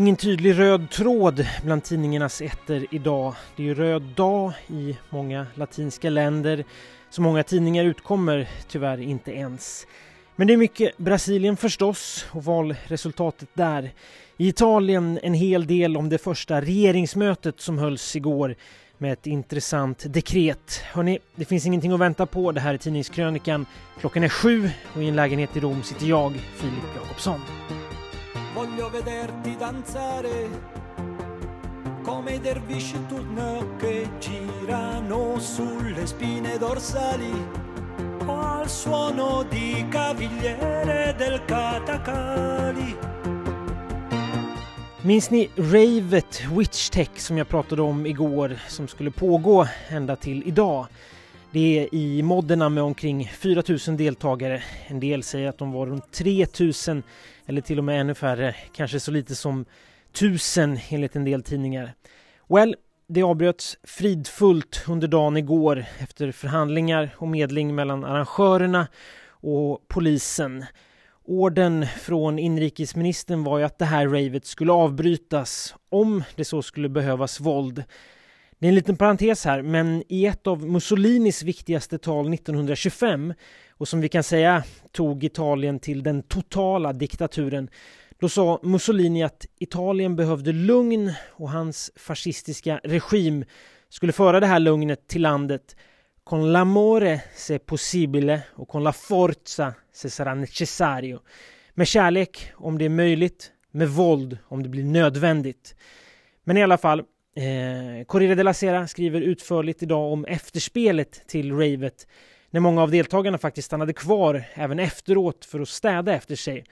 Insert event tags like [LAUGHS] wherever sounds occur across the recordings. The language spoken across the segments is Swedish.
Ingen tydlig röd tråd bland tidningarnas ettor idag. Det är ju röd dag i många latinska länder. Så många tidningar utkommer tyvärr inte ens. Men det är mycket Brasilien förstås och valresultatet där. I Italien en hel del om det första regeringsmötet som hölls igår med ett intressant dekret. Hörrni, det finns ingenting att vänta på. Det här är Tidningskrönikan. Klockan är sju och i en lägenhet i Rom sitter jag, Filip Jakobsson. Voglio vederti danzare come i dervisci turno che girano sulle spine dorsali al suono di cavigliere del katakali Minns ni ravet Witchtech som jag pratade om igår som skulle pågå ända till idag? Det är i modderna med omkring 4000 deltagare. En del säger att de var runt 3000 eller till och med ännu färre, kanske så lite som tusen, enligt en del tidningar. Well, det avbröts fridfullt under dagen igår efter förhandlingar och medling mellan arrangörerna och polisen. Orden från inrikesministern var ju att det här ravet skulle avbrytas om det så skulle behövas våld. Det är en liten parentes här, men i ett av Mussolinis viktigaste tal 1925 och som vi kan säga tog Italien till den totala diktaturen då sa Mussolini att Italien behövde lugn och hans fascistiska regim skulle föra det här lugnet till landet Con l'amore se possibile och con la forza se sarà necessario. Med kärlek om det är möjligt, med våld om det blir nödvändigt. Men i alla fall, eh, Corriere della Sera skriver utförligt idag om efterspelet till ravet när många av deltagarna faktiskt stannade kvar även efteråt för att städa efter sig.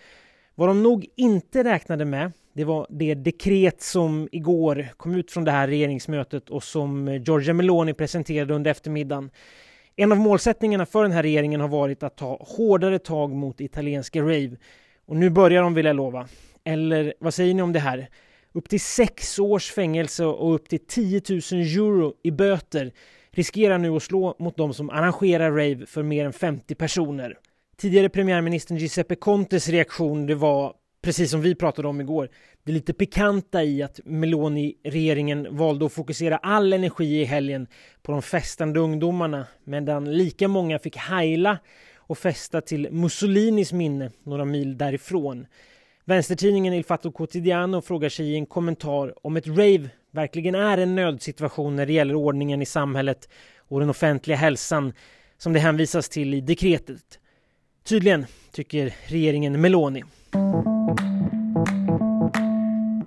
Vad de nog inte räknade med det var det dekret som igår kom ut från det här regeringsmötet och som Giorgia Meloni presenterade under eftermiddagen. En av målsättningarna för den här regeringen har varit att ta hårdare tag mot italienska rave. Och nu börjar de vill jag lova. Eller vad säger ni om det här? Upp till sex års fängelse och upp till 10 000 euro i böter riskerar nu att slå mot de som arrangerar rave för mer än 50 personer. Tidigare premiärministern Giuseppe Contes reaktion det var precis som vi pratade om igår, det lite pikanta i att Meloni-regeringen valde att fokusera all energi i helgen på de festande ungdomarna medan lika många fick heila och festa till Mussolinis minne några mil därifrån. Vänstertidningen Il Fatto Quotidiano frågar sig i en kommentar om ett rave verkligen är en nödsituation när det gäller ordningen i samhället och den offentliga hälsan som det hänvisas till i dekretet. Tydligen, tycker regeringen Meloni.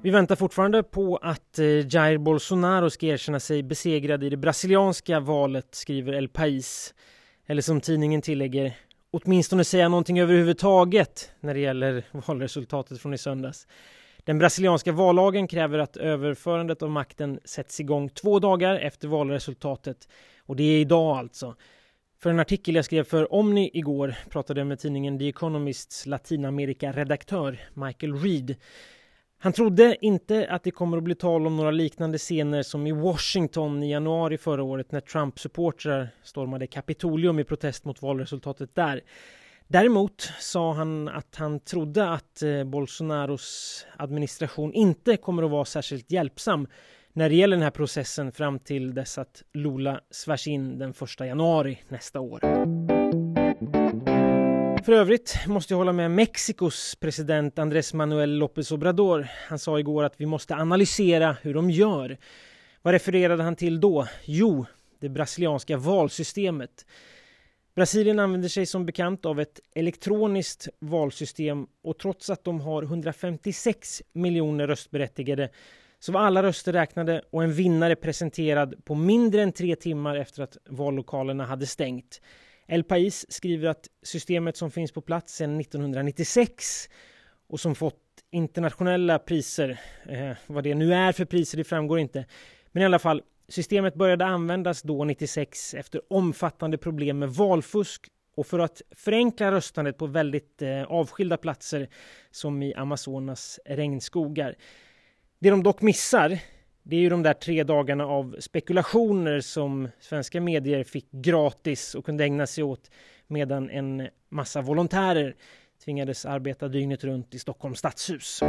Vi väntar fortfarande på att eh, Jair Bolsonaro ska erkänna sig besegrad i det brasilianska valet, skriver El País. Eller som tidningen tillägger, åtminstone säga någonting överhuvudtaget när det gäller [LAUGHS] valresultatet från i söndags. Den brasilianska vallagen kräver att överförandet av makten sätts igång två dagar efter valresultatet. Och det är idag alltså. För en artikel jag skrev för Omni igår pratade jag med tidningen The Economists Latinamerika-redaktör Michael Reed. Han trodde inte att det kommer att bli tal om några liknande scener som i Washington i januari förra året när Trump-supportrar stormade Kapitolium i protest mot valresultatet där. Däremot sa han att han trodde att eh, Bolsonaros administration inte kommer att vara särskilt hjälpsam när det gäller den här processen fram till dess att Lula svärs in den 1 januari nästa år. För övrigt måste jag hålla med Mexikos president Andrés Manuel López Obrador. Han sa igår att vi måste analysera hur de gör. Vad refererade han till då? Jo, det brasilianska valsystemet. Brasilien använder sig som bekant av ett elektroniskt valsystem och trots att de har 156 miljoner röstberättigade så var alla röster räknade och en vinnare presenterad på mindre än tre timmar efter att vallokalerna hade stängt. El País skriver att systemet som finns på plats sedan 1996 och som fått internationella priser, eh, vad det nu är för priser det framgår inte, men i alla fall systemet började användas då 96 efter omfattande problem med valfusk och för att förenkla röstandet på väldigt eh, avskilda platser som i Amazonas regnskogar. Det de dock missar det är ju de där tre dagarna av spekulationer som svenska medier fick gratis och kunde ägna sig åt medan en massa volontärer tvingades arbeta dygnet runt i Stockholms stadshus.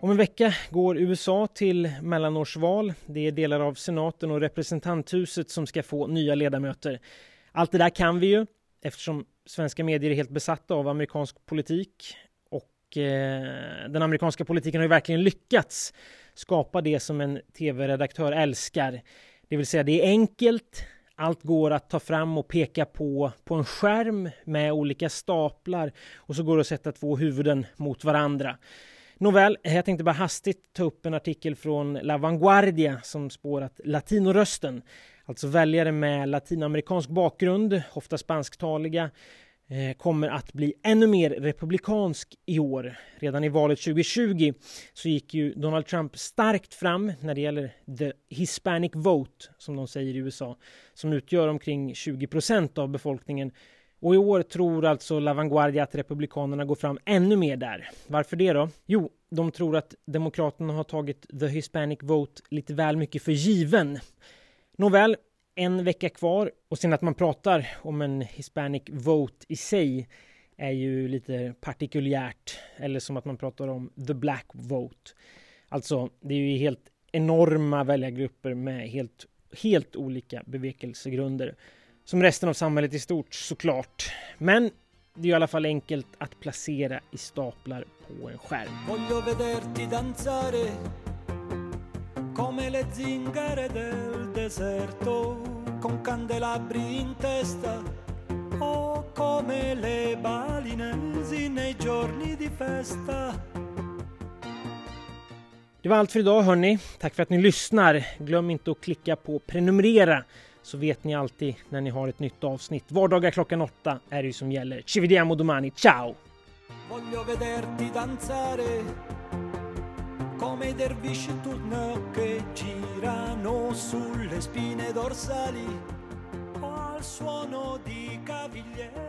Om en vecka går USA till mellanårsval. Det är delar av senaten och representanthuset som ska få nya ledamöter. Allt det där kan vi ju eftersom svenska medier är helt besatta av amerikansk politik och eh, den amerikanska politiken har ju verkligen lyckats skapa det som en tv-redaktör älskar. Det vill säga det är enkelt, allt går att ta fram och peka på på en skärm med olika staplar och så går det att sätta två huvuden mot varandra. Nåväl, jag tänkte bara hastigt ta upp en artikel från La Vanguardia som spår att latinorösten, alltså väljare med latinamerikansk bakgrund, ofta spansktaliga, Eh, kommer att bli ännu mer republikansk i år. Redan i valet 2020 så gick ju Donald Trump starkt fram när det gäller the Hispanic vote, som de säger i USA, som utgör omkring 20 procent av befolkningen och i år tror alltså La Vanguardia att Republikanerna går fram ännu mer där. Varför det då? Jo, de tror att Demokraterna har tagit the Hispanic vote lite väl mycket för given. Nåväl, en vecka kvar och sen att man pratar om en Hispanic vote i sig är ju lite partikulärt eller som att man pratar om the black vote. Alltså, det är ju helt enorma väljargrupper med helt, helt olika bevekelsegrunder som resten av samhället i stort såklart. Men det är i alla fall enkelt att placera i staplar på en skärm. Come le zingare del deserto con candelabri in testa o come le balinesi nei giorni di festa det var allt för idag hörni. Tack för att ni lyssnar. Glöm inte att klicka på prenumerera så vet ni alltid när ni har ett nytt avsnitt. Vardagar klockan åtta är det ju som gäller. Ci vediamo domani, ciao! Come i dervisci turno che girano sulle spine dorsali al suono di cavigliere.